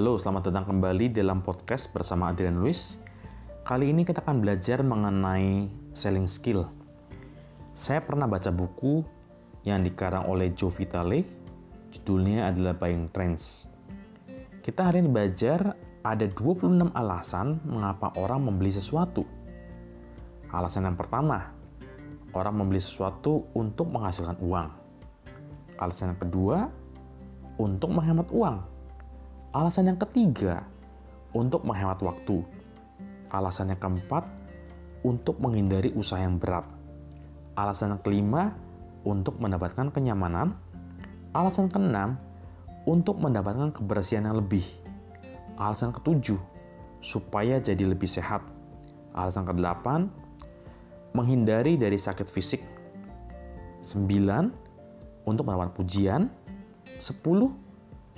Halo, selamat datang kembali dalam podcast bersama Adrian Luis. Kali ini kita akan belajar mengenai selling skill. Saya pernah baca buku yang dikarang oleh Joe Vitale, judulnya adalah Buying Trends. Kita hari ini belajar ada 26 alasan mengapa orang membeli sesuatu. Alasan yang pertama, orang membeli sesuatu untuk menghasilkan uang. Alasan yang kedua, untuk menghemat uang. Alasan yang ketiga, untuk menghemat waktu. Alasan yang keempat, untuk menghindari usaha yang berat. Alasan yang kelima, untuk mendapatkan kenyamanan. Alasan keenam, untuk mendapatkan kebersihan yang lebih. Alasan ketujuh, supaya jadi lebih sehat. Alasan kedelapan, menghindari dari sakit fisik. Sembilan, untuk mendapatkan pujian. Sepuluh,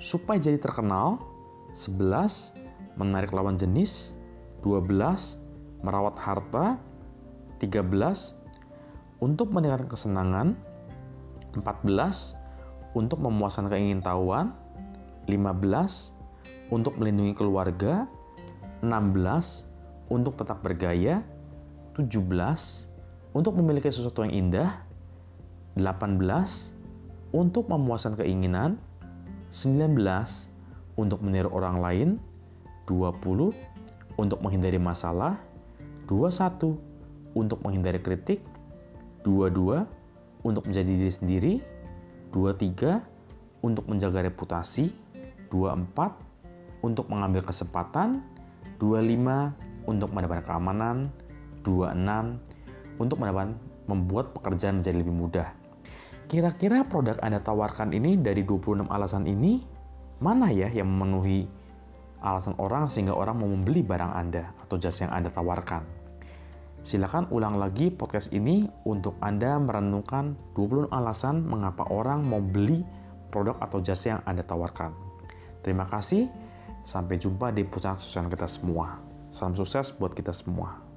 supaya jadi terkenal. Sebelas, menarik lawan jenis. 12. Merawat harta 13. Untuk meningkatkan kesenangan 14. Untuk memuaskan keingintahuan 15. Untuk melindungi keluarga 16. Untuk tetap bergaya 17. Untuk memiliki sesuatu yang indah 18. Untuk memuaskan keinginan 19. Untuk meniru orang lain 20 untuk menghindari masalah, 21 untuk menghindari kritik, 22 untuk menjadi diri sendiri, 23 untuk menjaga reputasi, 24 untuk mengambil kesempatan, 25 untuk mendapatkan keamanan, 26 untuk mendapatkan membuat pekerjaan menjadi lebih mudah. Kira-kira produk Anda tawarkan ini dari 26 alasan ini, mana ya yang memenuhi alasan orang sehingga orang mau membeli barang Anda atau jasa yang Anda tawarkan. Silakan ulang lagi podcast ini untuk Anda merenungkan 20 alasan mengapa orang mau beli produk atau jasa yang Anda tawarkan. Terima kasih, sampai jumpa di pusat sukses kita semua. Salam sukses buat kita semua.